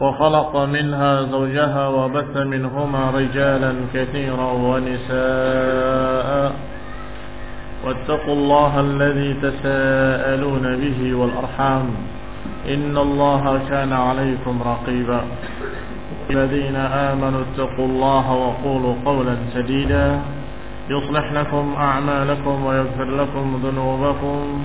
وخلق منها زوجها وبث منهما رجالا كثيرا ونساء. واتقوا الله الذي تساءلون به والأرحام. إن الله كان عليكم رقيبا. الذين آمنوا اتقوا الله وقولوا قولا سديدا. يصلح لكم أعمالكم ويغفر لكم ذنوبكم.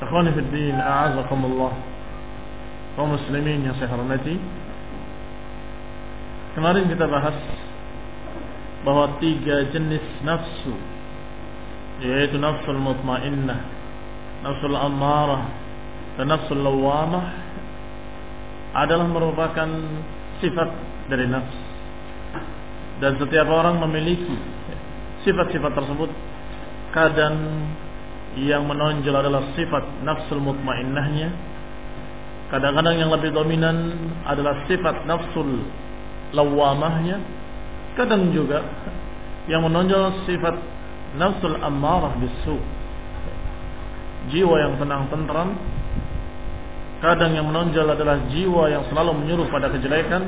Ikhwani fi din, a'azakumullah. Kaum muslimin yang saya hormati. Kemarin kita bahas bahwa tiga jenis nafsu yaitu nafsul mutmainnah, nafsul ammarah, dan nafsul lawamah adalah merupakan sifat dari nafs. Dan setiap orang memiliki sifat-sifat tersebut kadang yang menonjol adalah sifat nafsul mutmainnahnya. Kadang-kadang yang lebih dominan adalah sifat nafsul lawamahnya. Kadang juga yang menonjol sifat nafsul ammarah bisu. Jiwa yang tenang tentram. Kadang yang menonjol adalah jiwa yang selalu menyuruh pada kejelekan.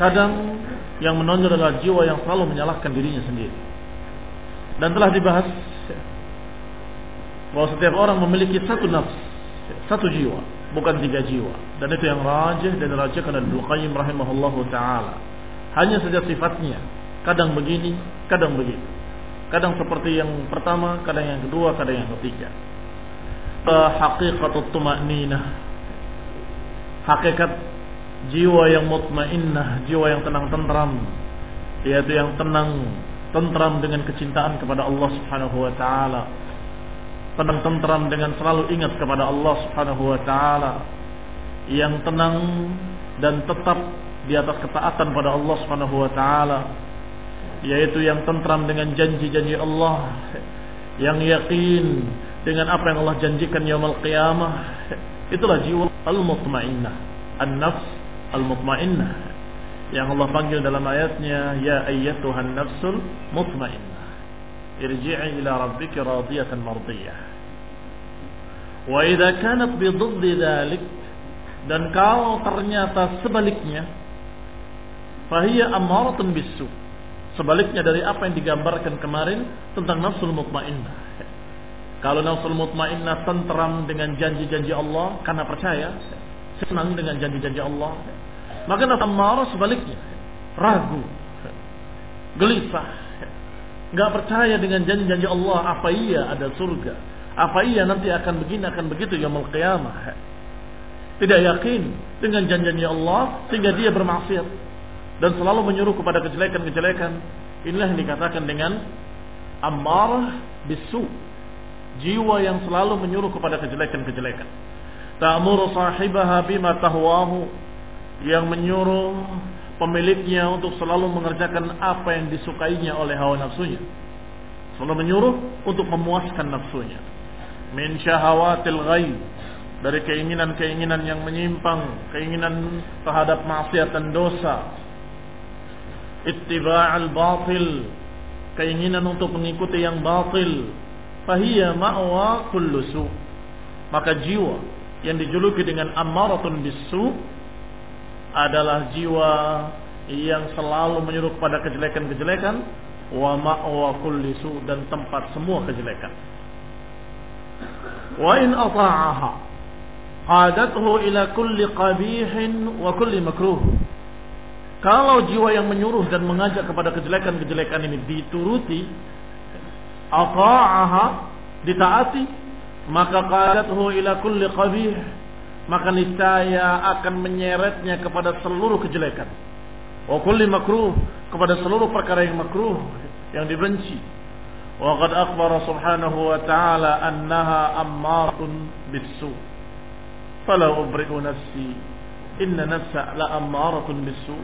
Kadang yang menonjol adalah jiwa yang selalu menyalahkan dirinya sendiri. Dan telah dibahas bahwa setiap orang memiliki satu nafs, satu jiwa, bukan tiga jiwa. Dan itu yang rajih dan dirajakan oleh Ibnu Qayyim rahimahullahu taala. Hanya saja sifatnya, kadang begini, kadang begitu. Kadang seperti yang pertama, kadang yang kedua, kadang yang ketiga. Hakikatut tuma'ninah. Hakikat jiwa yang mutmainnah, jiwa yang tenang tentram, yaitu yang tenang tentram dengan kecintaan kepada Allah Subhanahu wa taala tenang tentram dengan selalu ingat kepada Allah Subhanahu wa taala yang tenang dan tetap di atas ketaatan pada Allah Subhanahu wa taala yaitu yang tentram dengan janji-janji Allah yang yakin dengan apa yang Allah janjikan yaumul qiyamah. Itulah jiwa al-mutmainnah an-nafs al-mutmainnah yang Allah panggil dalam ayatnya ya ayyatuhan nafsul mutmainnah irji'i ila rabbika radiyatan mardiyah Wa idza kanat dan kalau ternyata sebaliknya fahiya amaratun bisu. Sebaliknya dari apa yang digambarkan kemarin tentang nafsul mutmainnah. Kalau nafsul mutmainnah tentram dengan janji-janji Allah karena percaya, senang dengan janji-janji Allah, maka nafsul amarah sebaliknya, ragu, gelisah, nggak percaya dengan janji-janji Allah apa iya ada surga, apa iya nanti akan begini akan begitu yaumul qiyamah? Tidak yakin dengan janjinya Allah sehingga dia bermaksiat dan selalu menyuruh kepada kejelekan-kejelekan. Inilah yang dikatakan dengan amarah bisu. Jiwa yang selalu menyuruh kepada kejelekan-kejelekan. Ta'muru sahibaha bima tahwahu yang menyuruh pemiliknya untuk selalu mengerjakan apa yang disukainya oleh hawa nafsunya. Selalu menyuruh untuk memuaskan nafsunya min syahawatil ghaib dari keinginan-keinginan yang menyimpang, keinginan terhadap maksiat dan dosa. Ittiba'al batil, keinginan untuk mengikuti yang batil. Fahiya ma'wa kullu su. Maka jiwa yang dijuluki dengan ammaratun bisu adalah jiwa yang selalu menyuruh kepada kejelekan-kejelekan wa ma'wa kulli su dan tempat semua kejelekan. Wa in ata'aha qadathu ila kulli qabihin wa kulli makruh. Kalau jiwa yang menyuruh dan mengajak kepada kejelekan-kejelekan ini dituruti, ata'aha ditaati, maka qadathu ila kulli qabih maka niscaya akan menyeretnya kepada seluruh kejelekan. Wa kulli makruh, kepada seluruh perkara yang makruh, yang dibenci. Wa qad akhbara subhanahu wa ta'ala annaha ammaratun bisu. Fala ubri'u nafsi, inna nafsa la ammaratun bisu.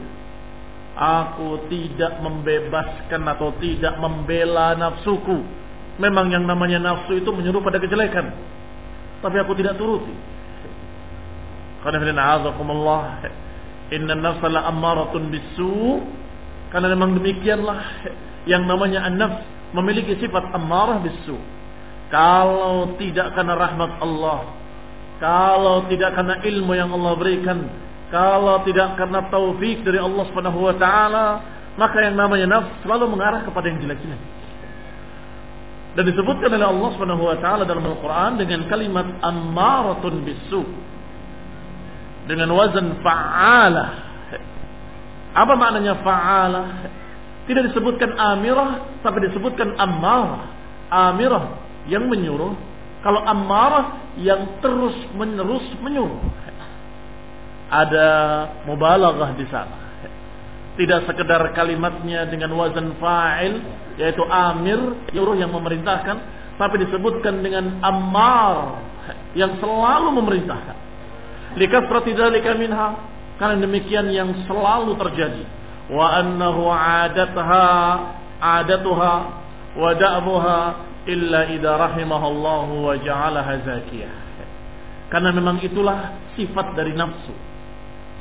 Aku tidak membebaskan atau tidak membela nafsuku. Memang yang namanya nafsu itu menyuruh pada kejelekan. Tapi aku tidak turuti. Karena Allah Inna nafsa la ammaratun bisu. Karena memang demikianlah yang namanya an-nafs memiliki sifat ammarah bisu. Kalau tidak karena rahmat Allah, kalau tidak karena ilmu yang Allah berikan, kalau tidak karena taufik dari Allah Subhanahu wa taala, maka yang namanya nafs selalu mengarah kepada yang jelek-jelek. Dan disebutkan oleh Allah Subhanahu wa taala dalam Al-Qur'an dengan kalimat ammaratun bisu. Dengan wazan fa'alah. Apa maknanya fa'alah? Tidak disebutkan amirah, tapi disebutkan ammarah. Amirah yang menyuruh. Kalau ammarah yang terus menerus menyuruh ada mubalaghah di sana. Tidak sekedar kalimatnya dengan wazan fa'il yaitu amir yuruh yang memerintahkan tapi disebutkan dengan ammar yang selalu memerintahkan. Likasrati dzalika minha karena demikian yang selalu terjadi. Wa annahu adatha adatuha wa da'buha illa idza rahimahallahu wa ja'alaha zakiyah. Karena memang itulah sifat dari nafsu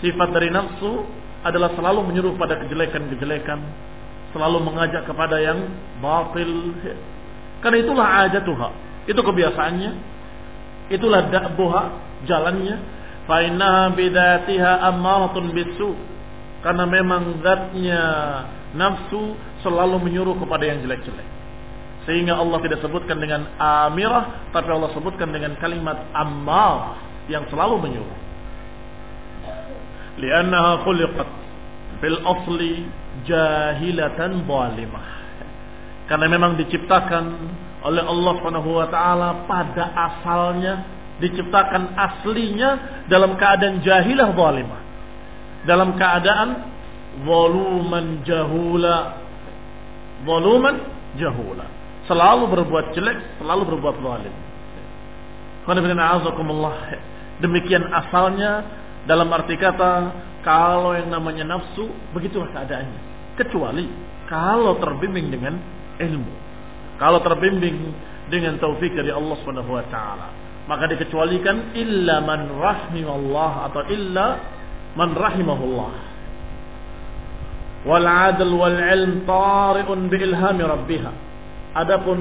Sifat dari nafsu adalah selalu menyuruh pada kejelekan-kejelekan, selalu mengajak kepada yang batil. Karena itulah ajatuha, itu kebiasaannya, itulah da'buha, jalannya. Fa'innaha bidatiha ammaratun bisu. Karena memang zatnya nafsu selalu menyuruh kepada yang jelek-jelek. Sehingga Allah tidak sebutkan dengan amirah, tapi Allah sebutkan dengan kalimat ammar yang selalu menyuruh. li'annaha khuliqat fil asli jahilatan zalimah karena memang diciptakan oleh Allah Subhanahu wa taala pada asalnya diciptakan aslinya dalam keadaan jahilah zalimah dalam keadaan voluman jahula voluman jahula selalu berbuat jelek selalu berbuat zalim demikian asalnya dalam arti kata, kalau yang namanya nafsu, begitulah keadaannya. Kecuali kalau terbimbing dengan ilmu. Kalau terbimbing dengan taufik dari Allah Subhanahu wa taala. Maka dikecualikan illa man rahimahullah atau illa man rahimahullah. Wal adl wal ilm tari'un bi ilhami rabbiha. Adapun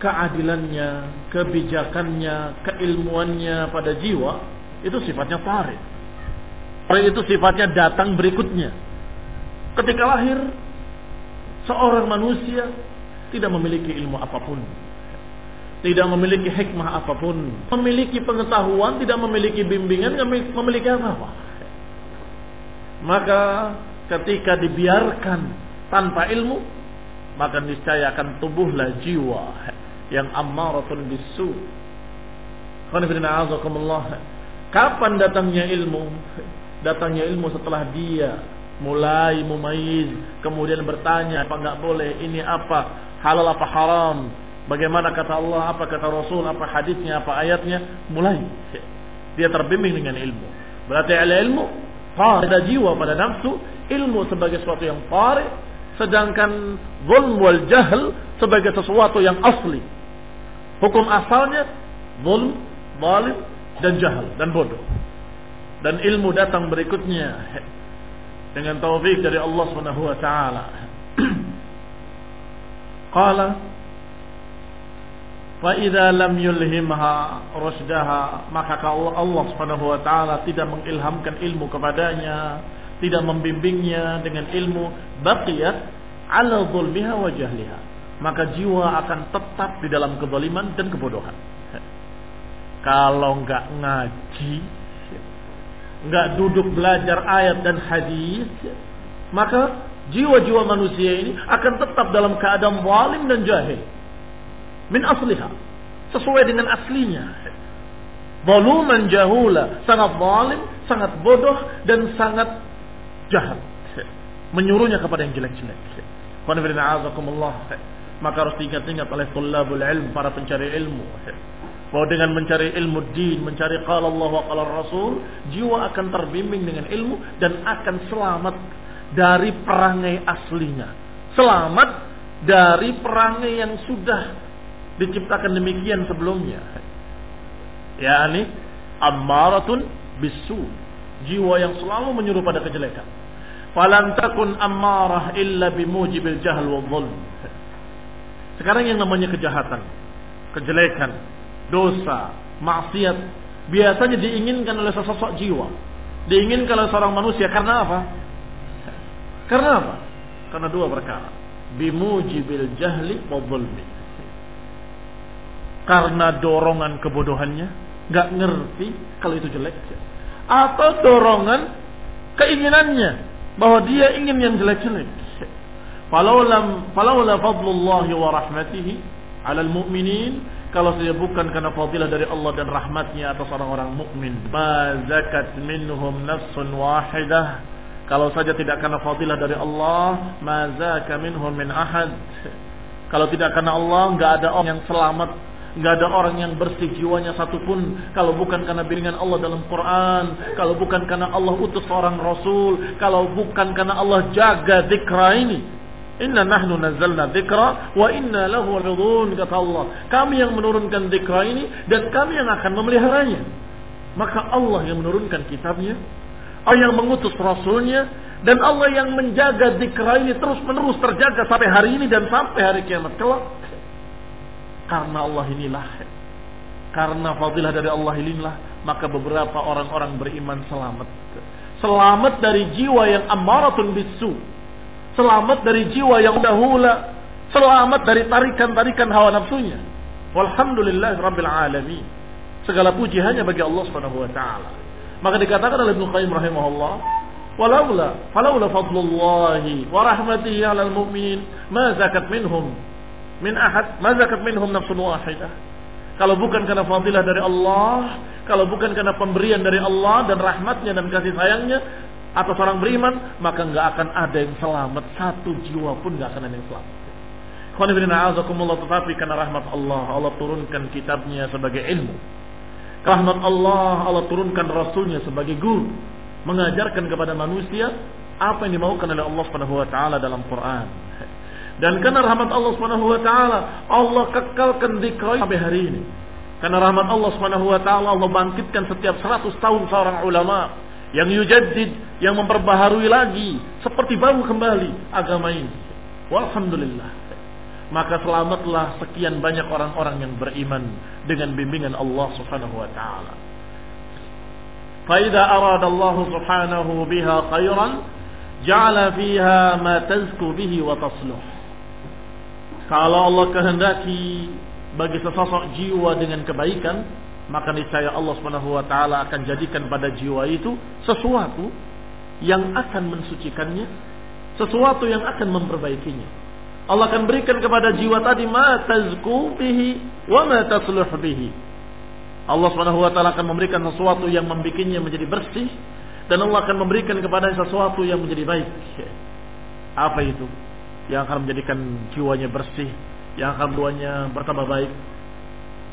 keadilannya, kebijakannya, keilmuannya pada jiwa itu sifatnya tarik Orang itu sifatnya datang berikutnya. Ketika lahir, seorang manusia tidak memiliki ilmu apa pun. Tidak memiliki hikmah apa pun. Memiliki pengetahuan, tidak memiliki bimbingan, memiliki apa-apa. Maka ketika dibiarkan tanpa ilmu, maka niscaya akan tumbuhlah jiwa yang ammaratun bisu. Kapan datangnya ilmu? datangnya ilmu setelah dia mulai mumayyiz kemudian bertanya apa enggak boleh ini apa halal apa haram bagaimana kata Allah apa kata Rasul apa hadisnya apa ayatnya mulai. Dia terbimbing dengan ilmu. Berarti ada ilmu pada jiwa pada nafsu ilmu sebagai sesuatu yang fari sedangkan zulm wal jahl sebagai sesuatu yang asli. Hukum asalnya zulm zalim dan jahal dan bodoh. Dan ilmu datang berikutnya. Dengan taufik dari Allah Subhanahu wa taala. Qala fa idza lam yulhimha rusdaha maka kalau Allah Subhanahu wa taala tidak mengilhamkan ilmu kepadanya, tidak membimbingnya dengan ilmu, baqiyat ala zulmiha wa jahliha. Maka jiwa akan tetap di dalam kezaliman dan kebodohan. Kalau enggak ngaji, nggak duduk belajar ayat dan hadis, maka jiwa-jiwa manusia ini akan tetap dalam keadaan zalim dan jahil. Min asliha. Sesuai dengan aslinya. Zaluman jahula. Sangat zalim, sangat bodoh, dan sangat jahat. Menyuruhnya kepada yang jelek-jelek. Maka harus diingat-ingat oleh tulabul ilm, para pencari ilmu. Bahwa dengan mencari ilmu din, mencari qala Allah wa qala Rasul, jiwa akan terbimbing dengan ilmu dan akan selamat dari perangai aslinya. Selamat dari perangai yang sudah diciptakan demikian sebelumnya. Ya ini ammaratun bisu. Jiwa yang selalu menyuruh pada kejelekan. Falan takun ammarah illa bimujibil jahl wa dhulm. Sekarang yang namanya kejahatan, kejelekan, dosa, maksiat biasanya diinginkan oleh sesosok jiwa. Diinginkan oleh seorang manusia karena apa? Karena apa? Karena dua perkara. Bimujibil jahli wa dhulmi. Karena dorongan kebodohannya, nggak ngerti kalau itu jelek. Atau dorongan keinginannya bahwa dia ingin yang jelek-jelek. Falaulam falaula fadlullahi wa rahmatihi 'alal mu'minin kalau saja bukan karena fadilah dari Allah dan rahmatnya atas orang-orang mukmin, ma zakat minhum nafsun wahidah kalau saja tidak karena fadilah dari Allah, mazaka minhum min ahad. Kalau tidak karena Allah, nggak ada orang yang selamat, nggak ada orang yang bersih jiwanya satupun. Kalau bukan karena bimbingan Allah dalam Quran, kalau bukan karena Allah utus seorang Rasul, kalau bukan karena Allah jaga dikra ini, Inna nahnu nazzalna dzikra wa inna lahu lahufidhun kata Allah. Kami yang menurunkan dzikra ini dan kami yang akan memeliharanya. Maka Allah yang menurunkan kitabnya, Allah yang mengutus Rasulnya dan Allah yang menjaga dikra ini terus menerus terjaga sampai hari ini dan sampai hari kiamat kelak. Karena Allah inilah, karena fadilah dari Allah inilah, maka beberapa orang-orang beriman selamat. Selamat dari jiwa yang amaratun bisu. Selamat dari jiwa yang dahula. Selamat dari tarikan-tarikan hawa nafsunya. Walhamdulillah rabbil alamin. Segala puji hanya bagi Allah Subhanahu wa taala. Maka dikatakan oleh Ibnu Qayyim rahimahullah, walaula falaula fadlullahi wa rahmatihi 'alal mu'minin ma zakat minhum min ahad ma zakat minhum nafsun wahidah. Kalau bukan karena fadilah dari Allah, kalau bukan karena pemberian dari Allah dan rahmatnya dan kasih sayangnya atas orang beriman, maka nggak akan ada yang selamat. Satu jiwa pun nggak akan ada yang selamat. Tetapi karena rahmat Allah, Allah turunkan kitabnya sebagai ilmu rahmat Allah, Allah turunkan Rasulnya sebagai guru. Mengajarkan kepada manusia apa yang dimaukan oleh Allah taala dalam Quran. Dan karena rahmat Allah Subhanahu wa taala, Allah kekalkan dikrai sampai hari ini. Karena rahmat Allah Subhanahu wa taala Allah bangkitkan setiap 100 tahun seorang ulama yang yujaddid, yang memperbaharui lagi seperti baru kembali agama ini. Walhamdulillah maka selamatlah sekian banyak orang-orang yang beriman dengan bimbingan Allah Subhanahu wa taala. Allah Subhanahu biha khairan ja'ala fiha ma tazku bihi wa tasluh. Kalau Allah kehendaki bagi sesosok jiwa dengan kebaikan, maka niscaya Allah Subhanahu wa taala akan jadikan pada jiwa itu sesuatu yang akan mensucikannya, sesuatu yang akan memperbaikinya. Allah akan berikan kepada jiwa tadi ma tazku bihi wa ma tasluh bihi. Allah Subhanahu wa taala akan memberikan sesuatu yang membikinnya menjadi bersih dan Allah akan memberikan kepada sesuatu yang menjadi baik. Apa itu? Yang akan menjadikan jiwanya bersih, yang akan buahnya bertambah baik.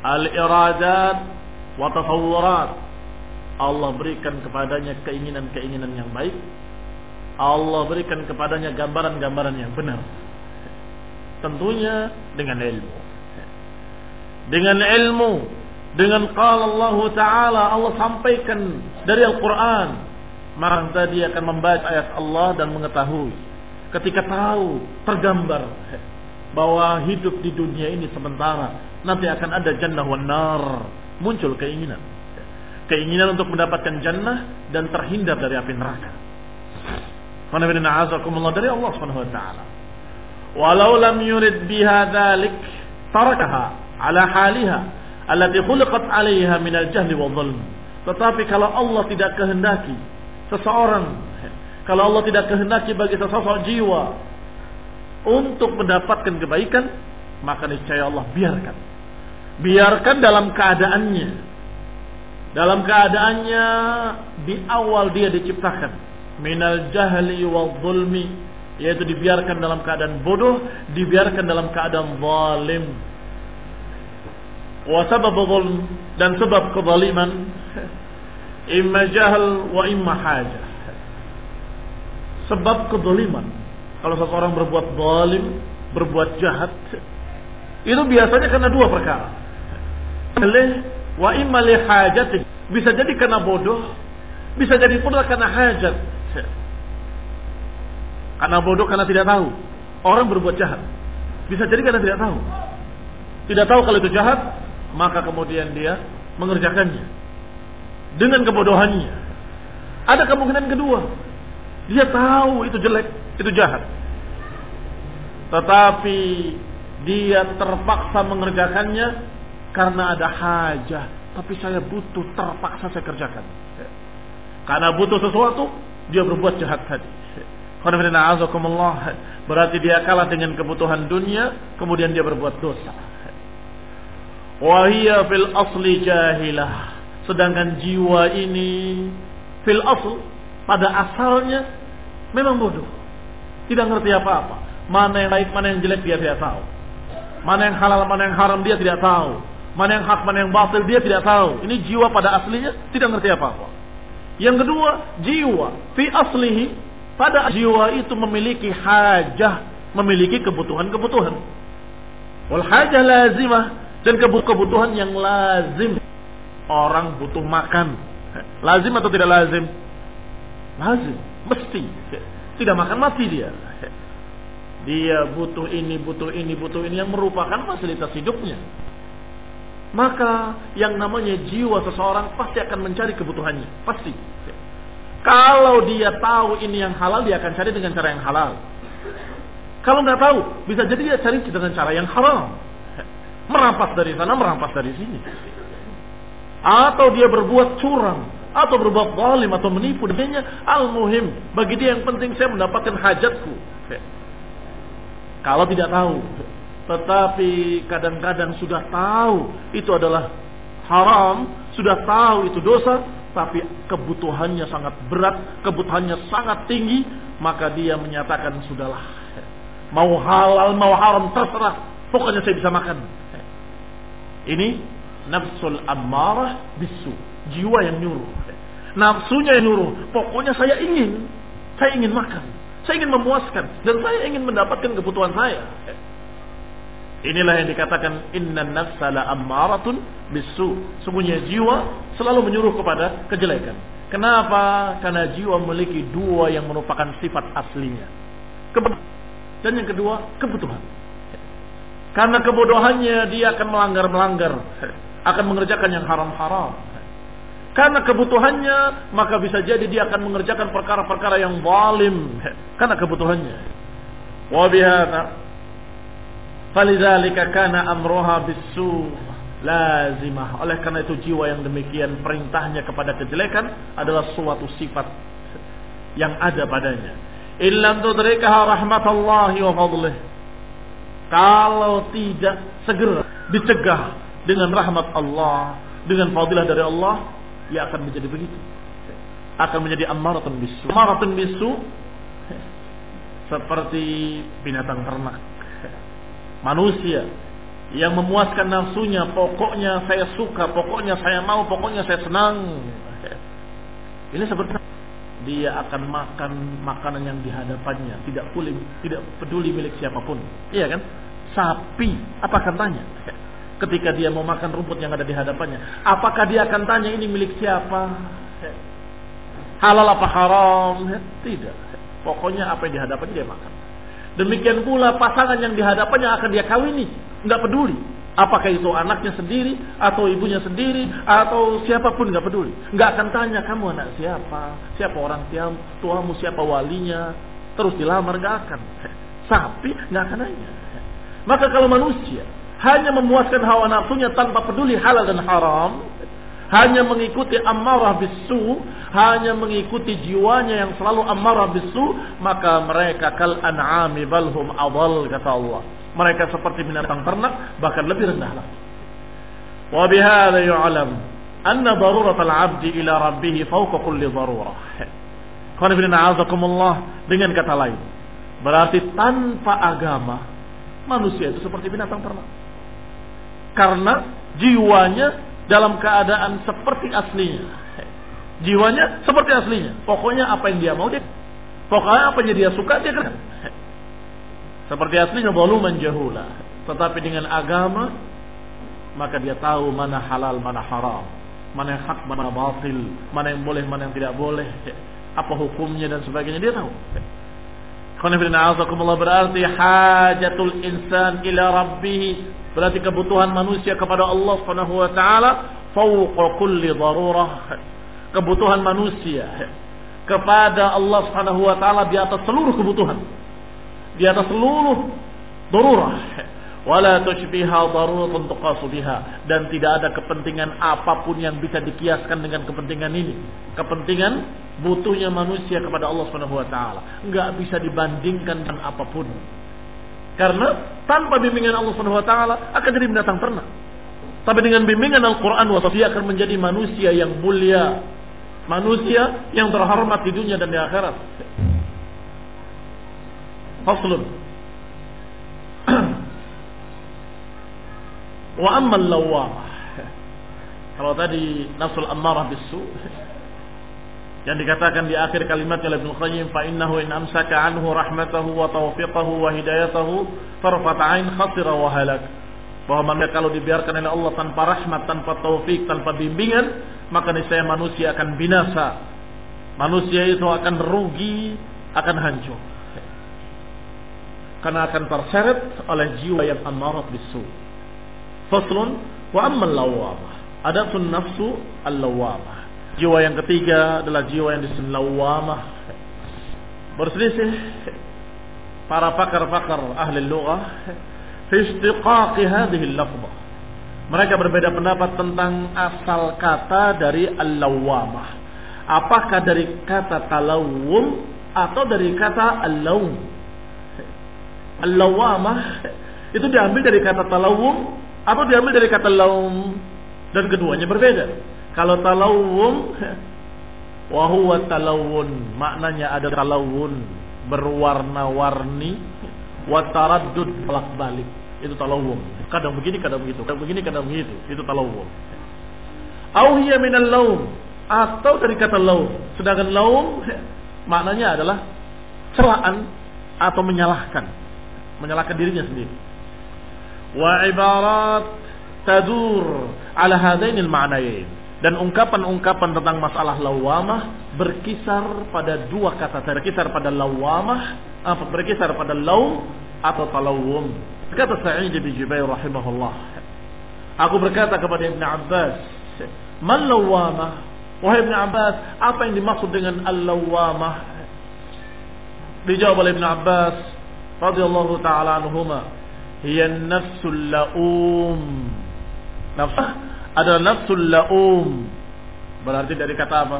Al-iradat wa tasawurat. Allah berikan kepadanya keinginan-keinginan yang baik. Allah berikan kepadanya gambaran-gambaran yang benar Tentunya dengan ilmu. Dengan ilmu, dengan qala Allah Ta'ala, Allah sampaikan dari Al-Quran. Maka tadi akan membaca ayat Allah dan mengetahui. Ketika tahu, tergambar bahwa hidup di dunia ini sementara. Nanti akan ada jannah wa nar. Muncul keinginan. Keinginan untuk mendapatkan jannah dan terhindar dari api neraka. Dari Allah Subhanahu wa taala. Walau lam yurid biha dhalik tarakaha ala haliha allati khuliqat 'alaiha min al-jahl wa dhulm. Tetapi kalau Allah tidak kehendaki seseorang Kalau Allah tidak kehendaki bagi sesosok jiwa untuk mendapatkan kebaikan, maka niscaya Allah biarkan. Biarkan dalam keadaannya. Dalam keadaannya di awal dia diciptakan. Minal jahli wal zulmi. Yaitu dibiarkan dalam keadaan bodoh, dibiarkan dalam keadaan zalim. Wa sabab zulm dan sebab kezaliman imma jahal wa imma hajah. Sebab kezaliman. Kalau seseorang berbuat zalim, berbuat jahat, itu biasanya karena dua perkara. Wa imma hajat. Bisa jadi karena bodoh, bisa jadi pula karena hajat. Karena bodoh karena tidak tahu. Orang berbuat jahat. Bisa jadi karena tidak tahu. Tidak tahu kalau itu jahat, maka kemudian dia mengerjakannya. Dengan kebodohannya. Ada kemungkinan kedua. Dia tahu itu jelek, itu jahat. Tetapi dia terpaksa mengerjakannya karena ada hajah. Tapi saya butuh, terpaksa saya kerjakan. Karena butuh sesuatu, dia berbuat jahat tadi. Berarti dia kalah dengan kebutuhan dunia, kemudian dia berbuat dosa. Wahia fil asli jahilah. Sedangkan jiwa ini fil asl pada asalnya memang bodoh. Tidak ngerti apa-apa. Mana yang baik, mana yang jelek dia tidak tahu. Mana yang halal, mana yang haram dia tidak tahu. Mana yang hak, mana yang batil dia tidak tahu. Ini jiwa pada aslinya tidak ngerti apa-apa. Yang kedua, jiwa fi aslihi pada jiwa itu memiliki hajah, memiliki kebutuhan-kebutuhan. Wal hajah lazimah dan kebutuhan yang lazim. Orang butuh makan. Lazim atau tidak lazim? Lazim, mesti. Tidak makan mati dia. Dia butuh ini, butuh ini, butuh ini yang merupakan fasilitas hidupnya. Maka yang namanya jiwa seseorang pasti akan mencari kebutuhannya. Pasti. Kalau dia tahu ini yang halal, dia akan cari dengan cara yang halal. Kalau nggak tahu, bisa jadi dia cari dengan cara yang haram. Merampas dari sana, merampas dari sini. Atau dia berbuat curang, atau berbuat zalim atau menipu. Dengannya al-muhim. Bagi dia yang penting saya mendapatkan hajatku. Kalau tidak tahu. Tetapi kadang-kadang sudah tahu itu adalah haram, sudah tahu itu dosa, tapi kebutuhannya sangat berat, kebutuhannya sangat tinggi, maka dia menyatakan sudahlah. Mau halal, mau haram terserah, pokoknya saya bisa makan. Ini nafsul ammarah bisu, jiwa yang nyuruh. Nafsunya yang nyuruh, pokoknya saya ingin, saya ingin makan. Saya ingin memuaskan dan saya ingin mendapatkan kebutuhan saya. Inilah yang dikatakan inna nafsa la ammaratun bisu. Sungguhnya jiwa selalu menyuruh kepada kejelekan. Kenapa? Karena jiwa memiliki dua yang merupakan sifat aslinya. Dan yang kedua, kebutuhan. Karena kebodohannya dia akan melanggar-melanggar. Akan mengerjakan yang haram-haram. Karena kebutuhannya, maka bisa jadi dia akan mengerjakan perkara-perkara yang zalim. Karena kebutuhannya. Wa bihadza falidzalika kana amruha bisu lazimah. Oleh karena itu jiwa yang demikian perintahnya kepada kejelekan adalah suatu sifat yang ada padanya. Illam tudrikaha rahmatallahi wa fadlih. Kalau tidak segera dicegah dengan rahmat Allah, dengan fadilah dari Allah, ya akan menjadi begitu. Akan menjadi ammaratun bisu. Ammaratun bisu seperti binatang ternak. Manusia yang memuaskan nafsunya, pokoknya saya suka, pokoknya saya mau, pokoknya saya senang. Ini seperti dia akan makan makanan yang dihadapannya, tidak peduli, tidak peduli milik siapa pun. Iya kan? Sapi, apa akan tanya? Ketika dia mau makan rumput yang ada di hadapannya. Apakah dia akan tanya ini milik siapa? Halal apa haram? Tidak. Pokoknya apa yang di hadapannya dia makan. Demikian pula pasangan yang di hadapannya akan dia kawini. Nggak peduli. Apakah itu anaknya sendiri, atau ibunya sendiri, atau siapa pun nggak peduli. Nggak akan tanya kamu anak siapa, siapa orang tuamu, siapa walinya. Terus dilamar nggak akan. Sapi nggak akan nanya. Maka kalau manusia hanya memuaskan hawa nafsunya tanpa peduli halal dan haram, hanya mengikuti amarah bisu, hanya mengikuti jiwanya yang selalu amarah bisu, maka mereka kal an'ami balhum adal kata Allah. Mereka seperti binatang ternak bahkan lebih rendah lagi. Wa bihadza yu'lam anna darurat al-'abdi ila rabbih fawqa kulli darurah. dengan kata lain berarti tanpa agama manusia itu seperti binatang ternak karena jiwanya dalam keadaan seperti aslinya. Jiwanya seperti aslinya. Pokoknya apa yang dia mau dia. Pokoknya apa yang dia suka dia kerjakan. Seperti aslinya voluman jahula. Tetapi dengan agama maka dia tahu mana halal, mana haram, mana yang hak, mana batil, mana yang boleh, mana yang tidak boleh, apa hukumnya dan sebagainya dia tahu. Berarti hajatul insan ila rabbih Berarti kebutuhan manusia kepada Allah Subhanahu wa taala fauqa kulli darurah. Kebutuhan manusia kepada Allah Subhanahu wa taala di atas seluruh kebutuhan. Di atas seluruh darurah. Wala tushbiha daruratun tuqasu biha dan tidak ada kepentingan apa pun yang bisa dikiaskan dengan kepentingan ini. Kepentingan butuhnya manusia kepada Allah Subhanahu wa taala enggak bisa dibandingkan dengan apa pun. Karena tanpa bimbingan Allah Subhanahu wa taala akan jadi binatang ternak. Tapi dengan bimbingan Al-Qur'an wa dia akan menjadi manusia yang mulia, manusia yang terhormat di dunia dan di akhirat. Faslun. Wa amma al-lawwamah. Kalau tadi nafsul ammarah bisu yang dikatakan di akhir kalimat oleh Ibnu Qayyim fa innahu in amsaka anhu rahmatahu wa tawfiqahu wa hidayatahu farfat ain khasira wa halak bahwa manusia kalau dibiarkan oleh Allah tanpa rahmat, tanpa taufik, tanpa bimbingan, maka niscaya manusia akan binasa. Manusia itu akan rugi, akan hancur. Karena akan terseret oleh jiwa yang amarat bisu. Faslun wa amman lawamah. Adapun nafsu al-lawamah Jiwa yang ketiga adalah jiwa yang disebut lawamah. Berselisih para pakar-pakar ahli lughah fi istiqaqi hadhihi lafzah. Mereka berbeda pendapat tentang asal kata dari al-lawamah. Apakah dari kata talawum atau dari kata al-lawm? Al-lawamah itu diambil dari kata talawum atau diambil dari kata laum? Dan keduanya berbeda. Kalau talawun wa talawun. Maknanya ada talawun. Berwarna-warni wa taraddud bolak-balik. Itu talawun kadang begini kadang begitu. Kadang begini kadang begitu. Itu talawun au hiya minal laum. Atau dari kata laum. Sedangkan laum maknanya adalah celaan atau menyalahkan. Menyalahkan dirinya sendiri ibarat tadur ala hadainil ma'nayain dan ungkapan-ungkapan tentang masalah lawamah berkisar pada dua kata, berkisar pada lawamah, berkisar pada laum atau talawum. Kata Sa'id bin Jubair rahimahullah. Aku berkata kepada Ibn Abbas, "Man lawamah?" Wahai Ibn Abbas, apa yang dimaksud dengan al-lawamah? Dijawab oleh Ibn Abbas radhiyallahu taala anhuma, "Hiya an-nafsul laum." Nafsu adalah nafsul laum. Berarti dari kata apa?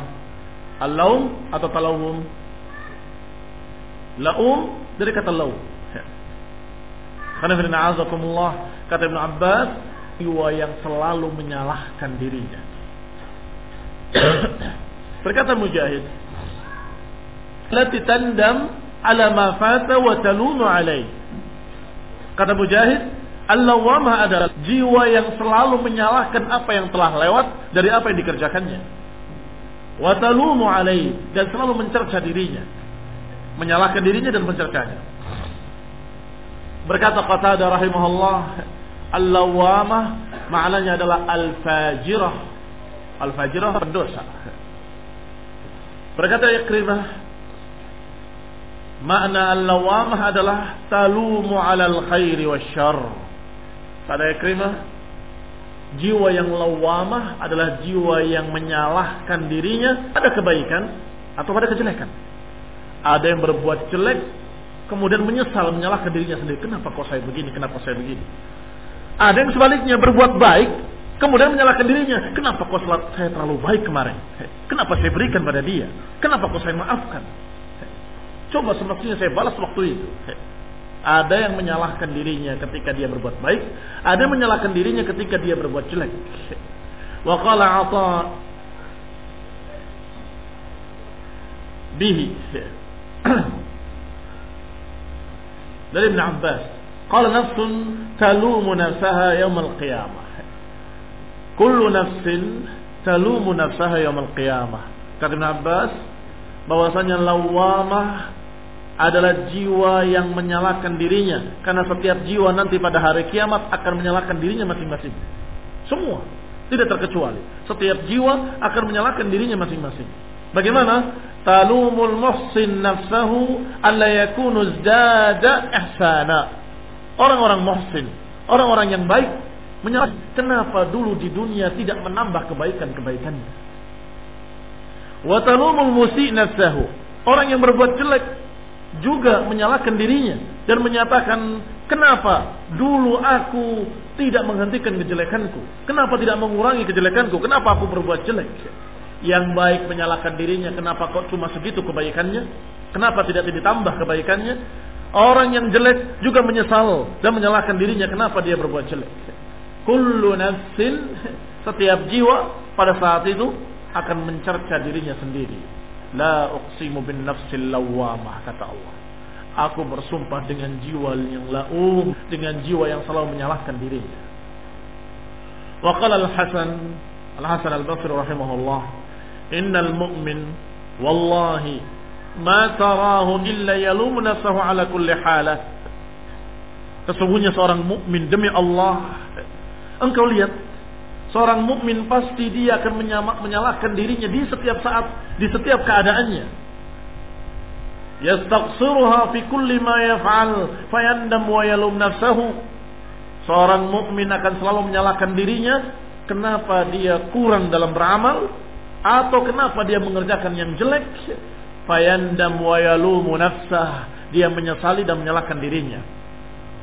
Al-laum atau talawum? Laum dari kata laum. Karena firman azakumullah kata Ibn Abbas jiwa yang selalu menyalahkan dirinya. Berkata Mujahid, "Lati tandam ala ma fata wa talunu alai." Kata Mujahid, Al-lawamah adalah jiwa yang selalu menyalahkan apa yang telah lewat dari apa yang dikerjakannya. Watalumu alaih dan selalu mencerca dirinya. Menyalahkan dirinya dan mencercanya. Berkata Qatada rahimahullah, Al-lawamah maknanya adalah al-fajirah. Al-fajirah pendosa. Berkata Ikrimah, makna al-lawamah adalah talumu alal khairi wa syarr Kata Ikrimah, jiwa yang lawamah adalah jiwa yang menyalahkan dirinya pada kebaikan atau pada kejelekan. Ada yang berbuat jelek, kemudian menyesal menyalahkan dirinya sendiri. Kenapa kok saya begini? Kenapa saya begini? Ada yang sebaliknya berbuat baik, Kemudian menyalahkan dirinya. Kenapa kok saya terlalu baik kemarin? Kenapa saya berikan pada dia? Kenapa kok saya maafkan? Coba semestinya saya balas waktu itu. Ada yang menyalahkan dirinya ketika dia berbuat baik. Ada yang menyalahkan dirinya ketika dia berbuat jelek. Wa qala ata bihi. Dari Ibn Abbas. Qala nafsun talumu nafsaha yawm al-qiyamah. Kullu nafsin talumu nafsaha yaumil qiyamah. Kata Ibn Abbas bahwasanya lawamah adalah jiwa yang menyalahkan dirinya karena setiap jiwa nanti pada hari kiamat akan menyalahkan dirinya masing-masing. Semua, tidak terkecuali. Setiap jiwa akan menyalahkan dirinya masing-masing. Bagaimana? Talumul muhsin nafsahu alla yakunu zdada ihsana. Orang-orang muhsin, orang-orang yang baik Menyalahkan kenapa dulu di dunia tidak menambah kebaikan-kebaikannya. Watalumul musi nafsahu. Orang yang berbuat jelek juga menyalahkan dirinya dan menyatakan kenapa dulu aku tidak menghentikan kejelekanku? Kenapa tidak mengurangi kejelekanku? Kenapa aku berbuat jelek? Yang baik menyalahkan dirinya, kenapa kok cuma segitu kebaikannya? Kenapa tidak ditambah kebaikannya? Orang yang jelek juga menyesal dan menyalahkan dirinya, kenapa dia berbuat jelek? Kullu nafsin setiap jiwa pada saat itu akan mencerca dirinya sendiri. La uqsimu bin nafsil lawamah kata Allah. Aku bersumpah dengan jiwa yang laum, dengan jiwa yang selalu menyalahkan dirinya. Wa qala al-Hasan Al-Hasan Al-Basri rahimahullah, "Innal mu'min wallahi ma tarahu illa yalumu nafsahu ala kulli halah." Sesungguhnya seorang mukmin demi Allah Engkau lihat, seorang mukmin pasti dia akan menyalahkan dirinya di setiap saat, di setiap keadaannya. Yastaqsiruha fi kulli ma yaf'al fayandam wa yalum nafsahu. Seorang mukmin akan selalu menyalahkan dirinya kenapa dia kurang dalam beramal atau kenapa dia mengerjakan yang jelek fayandam wa yalumu nafsah dia menyesali dan menyalahkan dirinya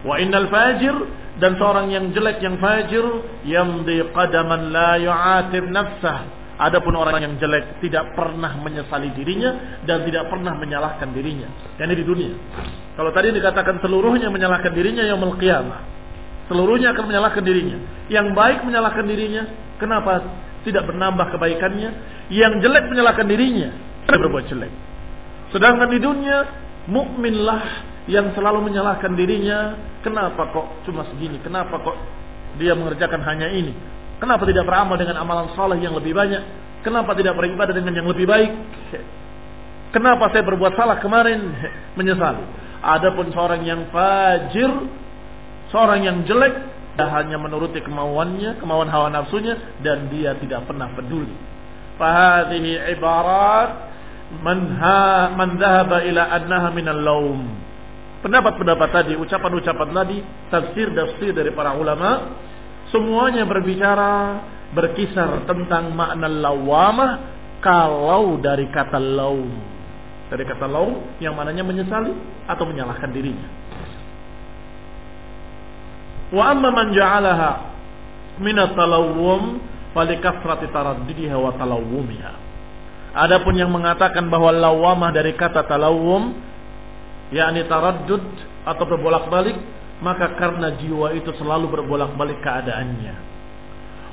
wa innal fajir dan seorang yang jelek yang fajir yamdi qadaman la yu'atib nafsah Adapun orang yang jelek tidak pernah menyesali dirinya dan tidak pernah menyalahkan dirinya. Ini di dunia. Kalau tadi dikatakan seluruhnya menyalahkan dirinya yang qiyamah. Seluruhnya akan menyalahkan dirinya. Yang baik menyalahkan dirinya, kenapa tidak bernambah kebaikannya? Yang jelek menyalahkan dirinya, berbuat jelek. Sedangkan di dunia mukminlah yang selalu menyalahkan dirinya, kenapa kok cuma segini? Kenapa kok dia mengerjakan hanya ini? Kenapa tidak beramal dengan amalan saleh yang lebih banyak? Kenapa tidak beribadah dengan yang lebih baik? Kenapa saya berbuat salah kemarin? Menyesali. Adapun seorang yang fajir, seorang yang jelek, dia hanya menuruti kemauannya, kemauan hawa nafsunya, dan dia tidak pernah peduli. Fahadihi ibarat man ha man ila annaha minal laum pendapat-pendapat tadi, ucapan-ucapan tadi, tafsir-tafsir dari para ulama, semuanya berbicara berkisar tentang makna lawamah kalau dari kata laum. Dari kata laum yang mananya menyesali atau menyalahkan dirinya. Wa amma man ja'alaha min at-talawwum falikasrati taraddidiha wa talawwumiha. Adapun yang mengatakan bahwa lawamah dari kata talawum yakni taraddud atau berbolak-balik maka karena jiwa itu selalu berbolak-balik keadaannya.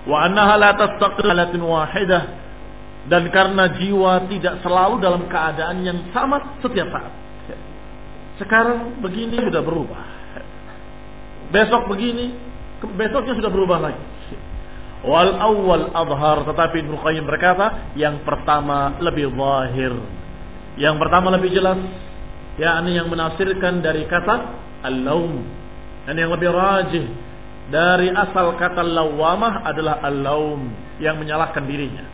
Wa annaha la tastaqil wahidah dan karena jiwa tidak selalu dalam keadaan yang sama setiap saat. Sekarang begini sudah berubah. Besok begini besoknya sudah berubah lagi. Wal awal adhar tetapi Ibnu berkata yang pertama lebih zahir. Yang pertama lebih jelas yakni yang menafsirkan dari kata al-laum. Dan yang lebih rajih dari asal kata lawamah adalah al-laum yang menyalahkan dirinya.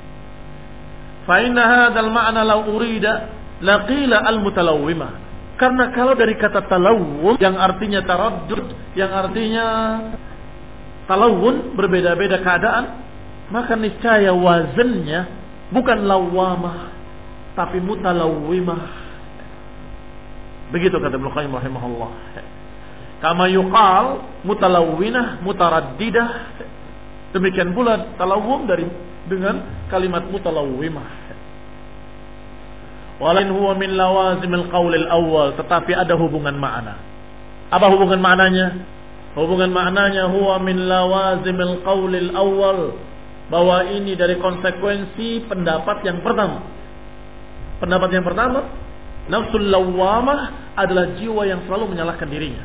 Fa inna hadzal ma'na law urida laqila al-mutalawwimah. Karena kalau dari kata talawum yang artinya taraddud yang artinya talawun berbeda-beda keadaan maka niscaya wazannya bukan lawamah tapi mutalawwimah Begitu kata Ibnu Qayyim rahimahullah. Kama yuqal mutalawwinah mutaraddidah Demikian pula talawum dari dengan kalimat mutalawwimah. Walain huwa min lawazimil qawlil awal. Tetapi ada hubungan makna. Apa hubungan maknanya? Hubungan maknanya huwa min lawazimil qawlil awal. Bahwa ini dari konsekuensi pendapat yang pertama. Pendapat yang pertama, nafsul lawamah adalah jiwa yang selalu menyalahkan dirinya.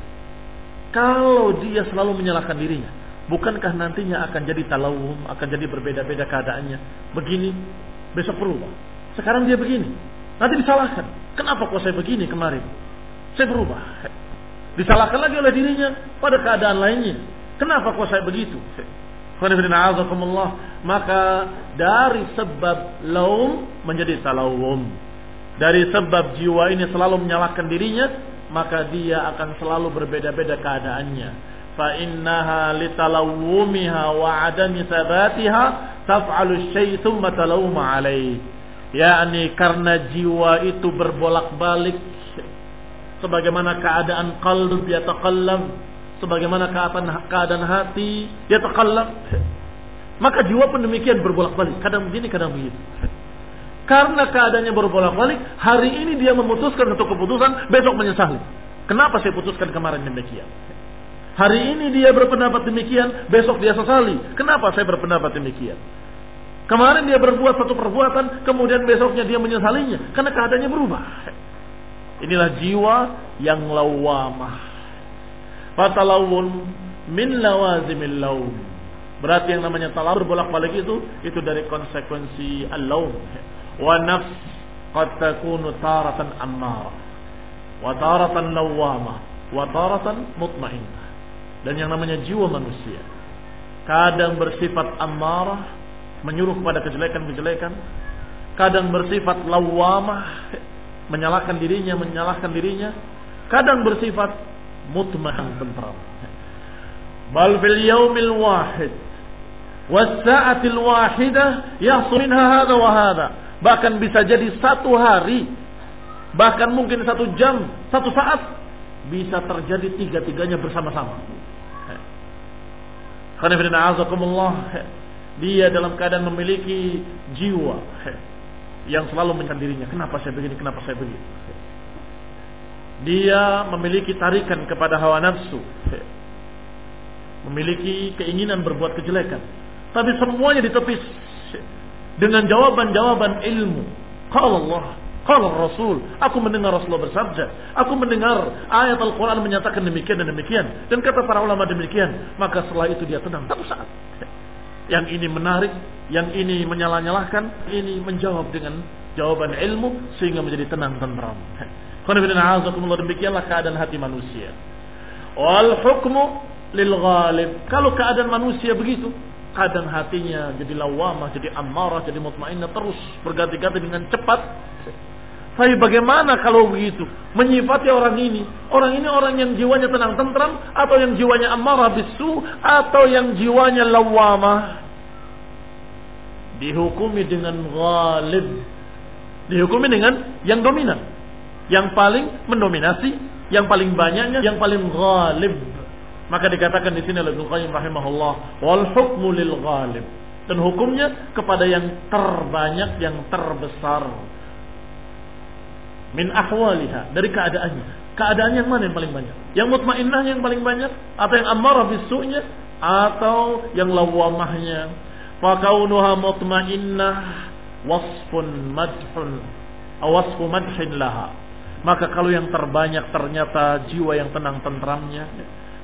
Kalau dia selalu menyalahkan dirinya, bukankah nantinya akan jadi talawum, akan jadi berbeda-beda keadaannya? Begini, besok berubah. Sekarang dia begini, Nanti disalahkan. Kenapa kok saya begini kemarin? Saya berubah. Disalahkan lagi oleh dirinya pada keadaan lainnya. Kenapa kok saya begitu? Maka dari sebab laum menjadi talawum. Dari sebab jiwa ini selalu menyalahkan dirinya, maka dia akan selalu berbeda-beda keadaannya. Fa innaha litalawumiha wa adami sabatiha taf'alu syai' thumma talawma alaih yakni karena jiwa itu berbolak-balik sebagaimana keadaan qalb yataqallab. Sebagaimana keadaan keadaan hati yataqallab. Maka jiwa pun demikian berbolak-balik. Kadang begini kadang begitu karena keadaannya berbolak-balik hari ini dia memutuskan untuk keputusan besok menyesali kenapa saya putuskan kemarin demikian hari ini dia berpendapat demikian besok dia sesali kenapa saya berpendapat demikian Kemarin dia berbuat satu perbuatan, kemudian besoknya dia menyesalinya karena keadaannya berubah. Inilah jiwa yang lawamah. Fatalawun min lawazimil laum. Berarti yang namanya talawur bolak-balik itu itu dari konsekuensi al-laum. Wa nafs qad takunu taratan ammara. Wa taratan lawamah. Wa taratan mutmainnah. Dan yang namanya jiwa manusia kadang bersifat ammarah menyuruh kepada kejelekan-kejelekan, kadang bersifat lawamah, menyalahkan dirinya, menyalahkan dirinya, kadang bersifat mutmain tentram. Bal fil yaumil wahid was-sa'atil wahidah yahsul minha hadha wa hadha. Bahkan bisa jadi satu hari, bahkan mungkin satu jam, satu saat bisa terjadi tiga-tiganya bersama-sama. Dia dalam keadaan memiliki jiwa yang selalu menyerang dirinya. Kenapa saya begini? Kenapa saya begini? Dia memiliki tarikan kepada hawa nafsu. Memiliki keinginan berbuat kejelekan. Tapi semuanya ditepis dengan jawaban-jawaban ilmu. Kalau Allah, kalau Rasul, aku mendengar Rasulullah bersabda, aku mendengar ayat Al-Quran menyatakan demikian dan demikian, dan kata para ulama demikian, maka setelah itu dia tenang satu saat. Yang ini menarik, yang ini menyalah-nyalahkan, ini menjawab dengan jawaban ilmu sehingga menjadi tenang tentram. Demikianlah keadaan hati manusia. Wal hukmu lil ghalib. Kalau keadaan manusia begitu, kadang hatinya jadi lawamah, jadi amarah, jadi mutmainnah terus berganti-ganti dengan cepat. Tapi bagaimana kalau begitu? Menyifati orang ini. Orang ini orang yang jiwanya tenang tentram. Atau yang jiwanya amarah bisu. Atau yang jiwanya lawamah dihukumi dengan ghalib. Dihukumi dengan yang dominan. Yang paling mendominasi, yang paling banyaknya, yang paling ghalib. Maka dikatakan di sini oleh Qayyim rahimahullah, wal hukmu lil ghalib. Dan hukumnya kepada yang terbanyak, yang terbesar. Min ahwaliha, dari keadaannya. Keadaan yang mana yang paling banyak? Yang mutmainnah yang paling banyak? Atau yang amarah bisu'nya? Atau yang lawamahnya? fakaunuha mutmainnah wasfun madhun wasfu madhin laha maka kalau yang terbanyak ternyata jiwa yang tenang tentramnya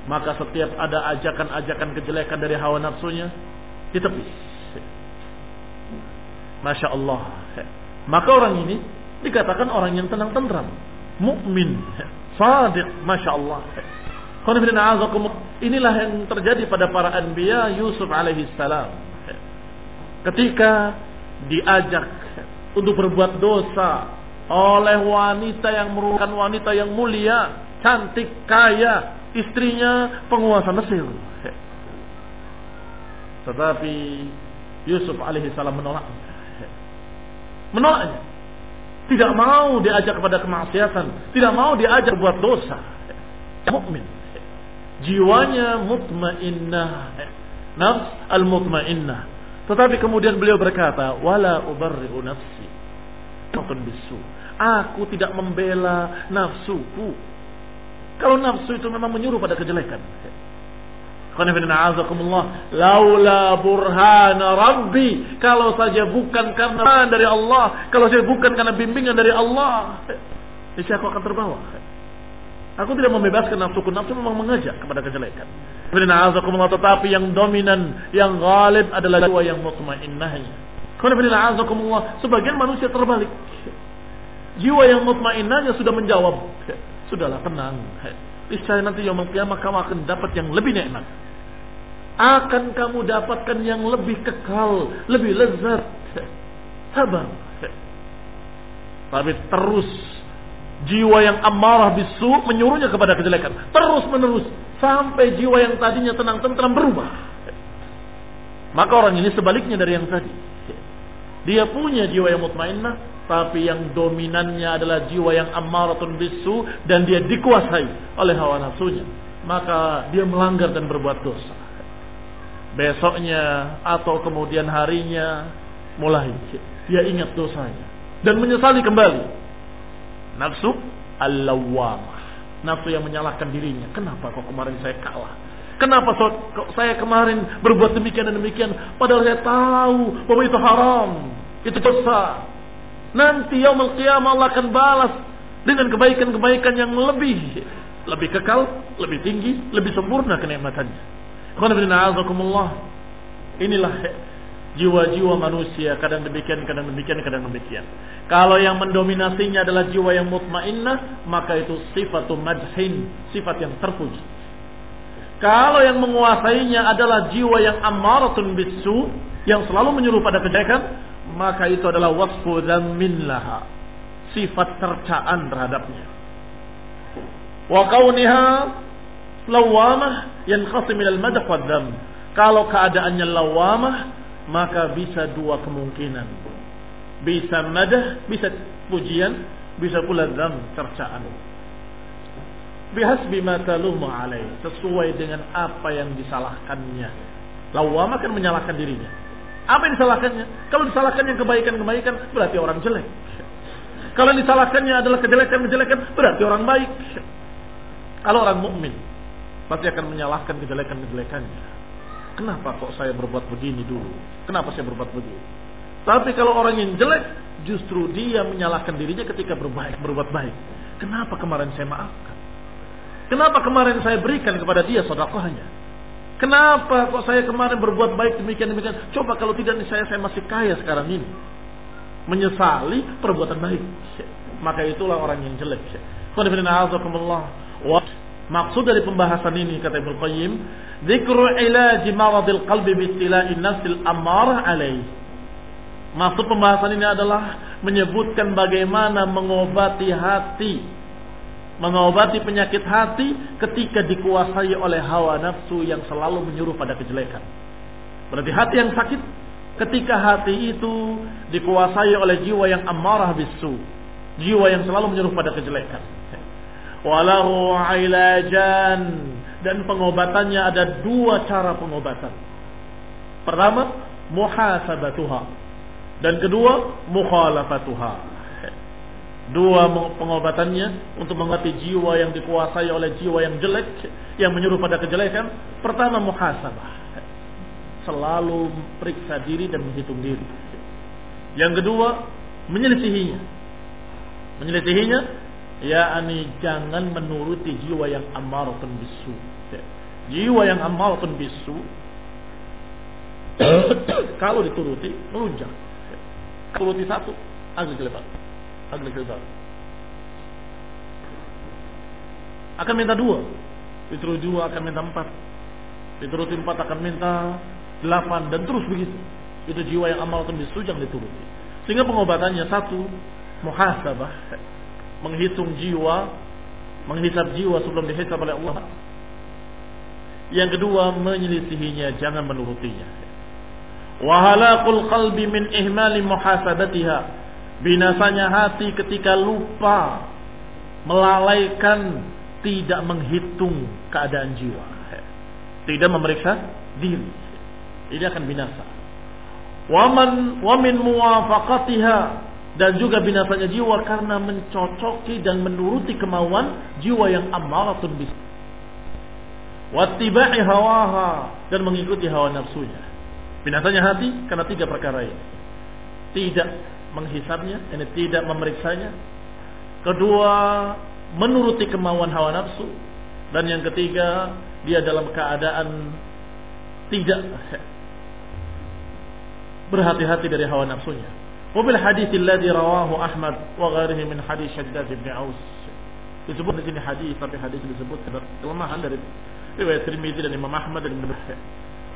maka setiap ada ajakan-ajakan kejelekan dari hawa nafsunya ditepis. Masya Allah. Maka orang ini dikatakan orang yang tenang tentram. Mukmin. Sadiq. Masya Allah. Inilah yang terjadi pada para anbiya Yusuf alaihi salam. Ketika diajak untuk berbuat dosa oleh wanita yang merupakan wanita yang mulia, cantik, kaya, istrinya penguasa Mesir. Tetapi Yusuf alaihi salam menolak. Menolaknya. Tidak mau diajak kepada kemaksiatan, tidak mau diajak buat dosa. Mukmin. Jiwanya mutmainnah nafs al-mutmainnah. Tetapi kemudian beliau berkata, wala ubarri'u nafsi. bisu. Aku tidak membela nafsuku. Kalau nafsu itu memang menyuruh pada kejelekan. Laula burhana rabbi. Kalau saja bukan karena dari Allah. Kalau saja bukan karena bimbingan dari Allah. Niscaya aku akan terbawa. Aku tidak membebaskan nafsuku. Nafsu memang mengajak kepada kejelekan. Tetapi yang dominan, yang galib adalah jiwa yang mutmainnahnya. Sebagian manusia terbalik. Jiwa yang mutmainnahnya sudah menjawab. Sudahlah tenang. Niscaya nanti yang kiamat kamu akan dapat yang lebih nikmat akan kamu dapatkan yang lebih kekal, lebih lezat. Sabar. Tapi terus jiwa yang amarah bisu menyuruhnya kepada kejelekan. Terus menerus sampai jiwa yang tadinya tenang tentram berubah. Maka orang ini sebaliknya dari yang tadi. Dia punya jiwa yang mutmainnah, tapi yang dominannya adalah jiwa yang amaratun bisu dan dia dikuasai oleh hawa nafsunya. Maka dia melanggar dan berbuat dosa besoknya atau kemudian harinya mulai dia ingat dosanya dan menyesali kembali. Nafsu al-lawwamah. Nafsu yang menyalahkan dirinya. Kenapa kok kemarin saya kalah? Kenapa saya kemarin berbuat demikian dan demikian padahal saya tahu bahwa itu haram, itu dosa. Nanti yaumul qiyamah Allah akan balas dengan kebaikan-kebaikan yang lebih lebih kekal, lebih tinggi, lebih sempurna kenikmatannya. Inilah jiwa-jiwa manusia kadang demikian, kadang demikian, kadang demikian. Kalau yang mendominasinya adalah jiwa yang mutmainnah, maka itu sifat madhin, sifat yang terpuji. Kalau yang menguasainya adalah jiwa yang amaratun bisu, yang selalu menyuruh pada kejelekan, maka itu adalah wasfu dzammin laha. Sifat tercaan terhadapnya. Wa kauniha lawamah yang min al-madah wa Kalau keadaannya lawamah, maka bisa dua kemungkinan. Bisa madah, bisa pujian, bisa pula dzam, cercaan. Bihasbi ma talumu alaih, sesuai dengan apa yang disalahkannya. Lawamah kan menyalahkan dirinya. Apa yang disalahkannya? Kalau disalahkannya kebaikan-kebaikan, berarti orang jelek. Kalau disalahkannya adalah kejelekan-kejelekan, berarti orang baik. Kalau orang mukmin, pasti akan menyalahkan kejelekan-kejelekannya. Kenapa kok saya berbuat begini dulu? Kenapa saya berbuat begini? Tapi kalau orang yang jelek, justru dia menyalahkan dirinya ketika berbaik, berbuat baik. Kenapa kemarin saya maafkan? Kenapa kemarin saya berikan kepada dia sodakohnya? Kenapa kok saya kemarin berbuat baik demikian demikian? Coba kalau tidak nih saya saya masih kaya sekarang ini. Menyesali perbuatan baik. Maka itulah orang yang jelek. Maksud dari pembahasan ini kata Ibnu Qayyim, dzikru ilaji maradil qalbi bi istila'in nafsil amarah alaih. Maksud pembahasan ini adalah menyebutkan bagaimana mengobati hati, mengobati penyakit hati ketika dikuasai oleh hawa nafsu yang selalu menyuruh pada kejelekan. Berarti hati yang sakit ketika hati itu dikuasai oleh jiwa yang amarah bisu, jiwa yang selalu menyuruh pada kejelekan walahu ilajan dan pengobatannya ada dua cara pengobatan. Pertama, muhasabatuha dan kedua mukhalafatuha. Dua pengobatannya untuk mengobati jiwa yang dikuasai oleh jiwa yang jelek yang menyuruh pada kejelekan. Pertama muhasabah. Selalu periksa diri dan menghitung diri. Yang kedua, menyelisihinya. Menyelisihinya yakni jangan menuruti jiwa yang amaratun bisu. Jiwa yang amaratun bisu kalau dituruti melunjak. Turuti satu, agak lebar. Akan minta dua. Dituruti dua akan minta empat. Dituruti empat akan minta delapan dan terus begitu. Itu jiwa yang amaratun bisu jangan dituruti. Sehingga pengobatannya satu, muhasabah menghitung jiwa, menghisap jiwa sebelum dihisap oleh Allah. Yang kedua, menyelisihinya, jangan menurutinya. Wahalakul qalbi min ihmali muhasabatiha. Binasanya hati ketika lupa melalaikan tidak menghitung keadaan jiwa. Tidak memeriksa diri. Ini akan binasa. Waman wamin muwafaqatiha dan juga binasanya jiwa karena mencocoki dan menuruti kemauan jiwa yang amaratun bis. Wattiba'i hawaha dan mengikuti hawa nafsunya. Binasanya hati karena tiga perkara ini. Tidak menghisapnya, ini tidak memeriksanya. Kedua, menuruti kemauan hawa nafsu. Dan yang ketiga, dia dalam keadaan tidak berhati-hati dari hawa nafsunya. Wabil hadis alladhi rawahu Ahmad wa ghairihi min hadis Shaddad bin Aus. Disebut di sini hadis tapi hadis disebut kelemahan dari riwayat Tirmidzi dan Imam Ahmad dan Ibnu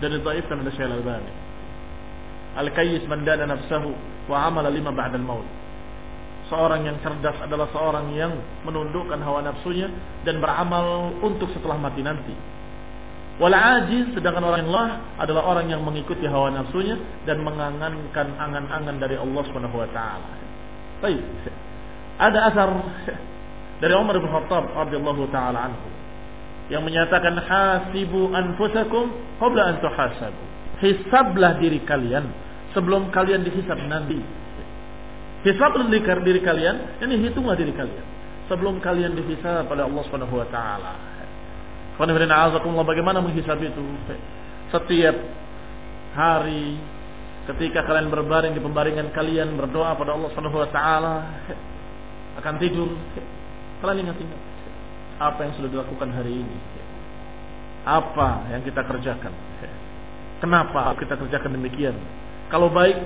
dan didhaifkan oleh Syekh Al-Albani. Al-kayyis man dana nafsahu wa amala lima ba'da al-maut. Seorang yang cerdas adalah seorang yang menundukkan hawa nafsunya dan beramal untuk setelah mati nanti. Wal ajiz sedangkan orang yang lah adalah orang yang mengikuti hawa nafsunya dan mengangankan angan-angan dari Allah Subhanahu wa taala. Baik. Ada asar dari Umar bin Khattab radhiyallahu taala anhu yang menyatakan hasibu anfusakum qabla an tuhasabu. Hisablah diri kalian sebelum kalian dihisab nanti. Hisablah diri kalian, ini hitunglah diri kalian sebelum kalian dihisab oleh Allah Subhanahu wa taala. Bagaimana menghisab itu? Setiap hari ketika kalian berbaring di pembaringan kalian berdoa pada Allah Subhanahu wa taala akan tidur kalian ingat-ingat apa yang sudah dilakukan hari ini apa yang kita kerjakan kenapa kita kerjakan demikian kalau baik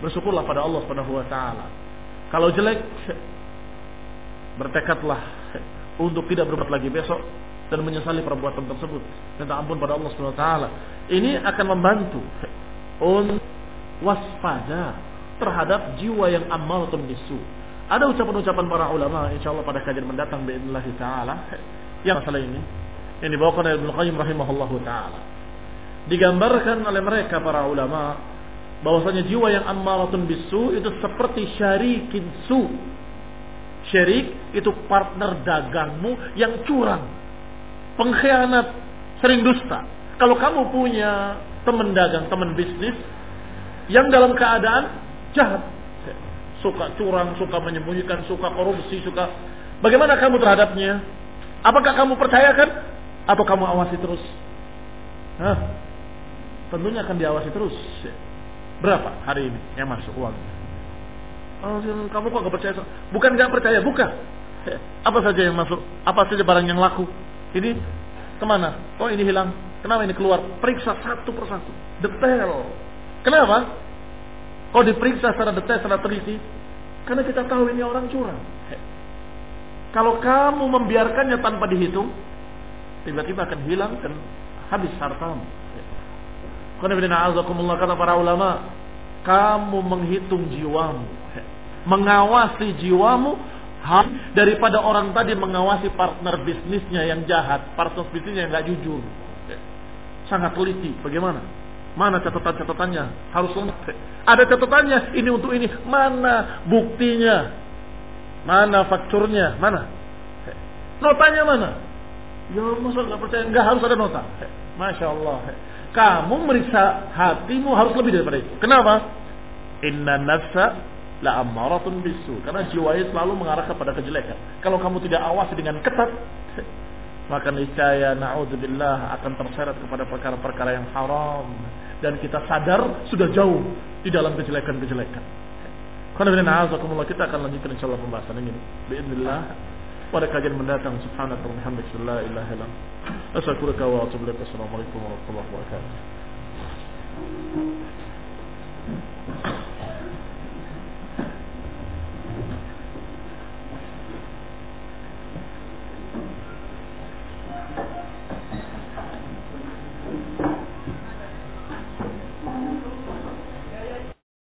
bersyukurlah pada Allah Subhanahu wa taala. Kalau jelek bertekadlah untuk tidak berbuat lagi besok dan menyesali perbuatan tersebut. Minta ampun pada Allah Subhanahu wa taala. Ini akan membantu untuk waspada terhadap jiwa yang amal atau bisu. Ada ucapan-ucapan para ulama insyaallah pada kajian mendatang باذنillah taala yang masalah ini yang dibawakan oleh Ibnu Qayyim rahimahullahu taala. Digambarkan oleh mereka para ulama bahwasanya jiwa yang ammaratun bisu itu seperti syarikin su. Syarik itu partner dagangmu yang curang, pengkhianat, sering dusta. Kalau kamu punya teman dagang, teman bisnis yang dalam keadaan jahat, suka curang, suka menyembunyikan, suka korupsi, suka bagaimana kamu terhadapnya? Apakah kamu percayakan atau kamu awasi terus? Hah? Tentunya akan diawasi terus. Berapa hari ini yang masuk uang? Oh, kamu kok gak percaya? Bukan gak percaya, bukan. Apa saja yang masuk? Apa saja barang yang laku? Ini ke mana? Oh ini hilang. Kenapa ini keluar? Periksa satu persatu. Detail. Kenapa? Kok diperiksa secara detail, secara teliti? Karena kita tahu ini orang curang. Kalau kamu membiarkannya tanpa dihitung, tiba-tiba akan hilang dan habis hartamu. Kata para ulama, kamu menghitung jiwamu, mengawasi jiwamu daripada orang tadi mengawasi partner bisnisnya yang jahat, partner bisnisnya yang nggak jujur. Sangat teliti. Bagaimana? Mana catatan-catatannya? Harus lengkap. Ada catatannya. Ini untuk ini. Mana buktinya? Mana fakturnya? Mana? Notanya mana? Ya masa nggak percaya? Nggak harus ada nota. Masya Allah kamu meriksa hatimu harus lebih daripada itu. Kenapa? Inna nafsa la ammaratun bisu. Karena jiwa itu selalu mengarah kepada kejelekan. Kalau kamu tidak awasi dengan ketat, maka niscaya naudzubillah akan terseret kepada perkara-perkara yang haram dan kita sadar sudah jauh di dalam kejelekan-kejelekan. Karena kita akan lanjutkan insyaallah pembahasan ini. Bismillah ولك أجل من لا تهم سبحانك وبحمدك لا إله إلا أنت. أشكرك وأتوب إليك. السلام عليكم ورحمة الله وبركاته.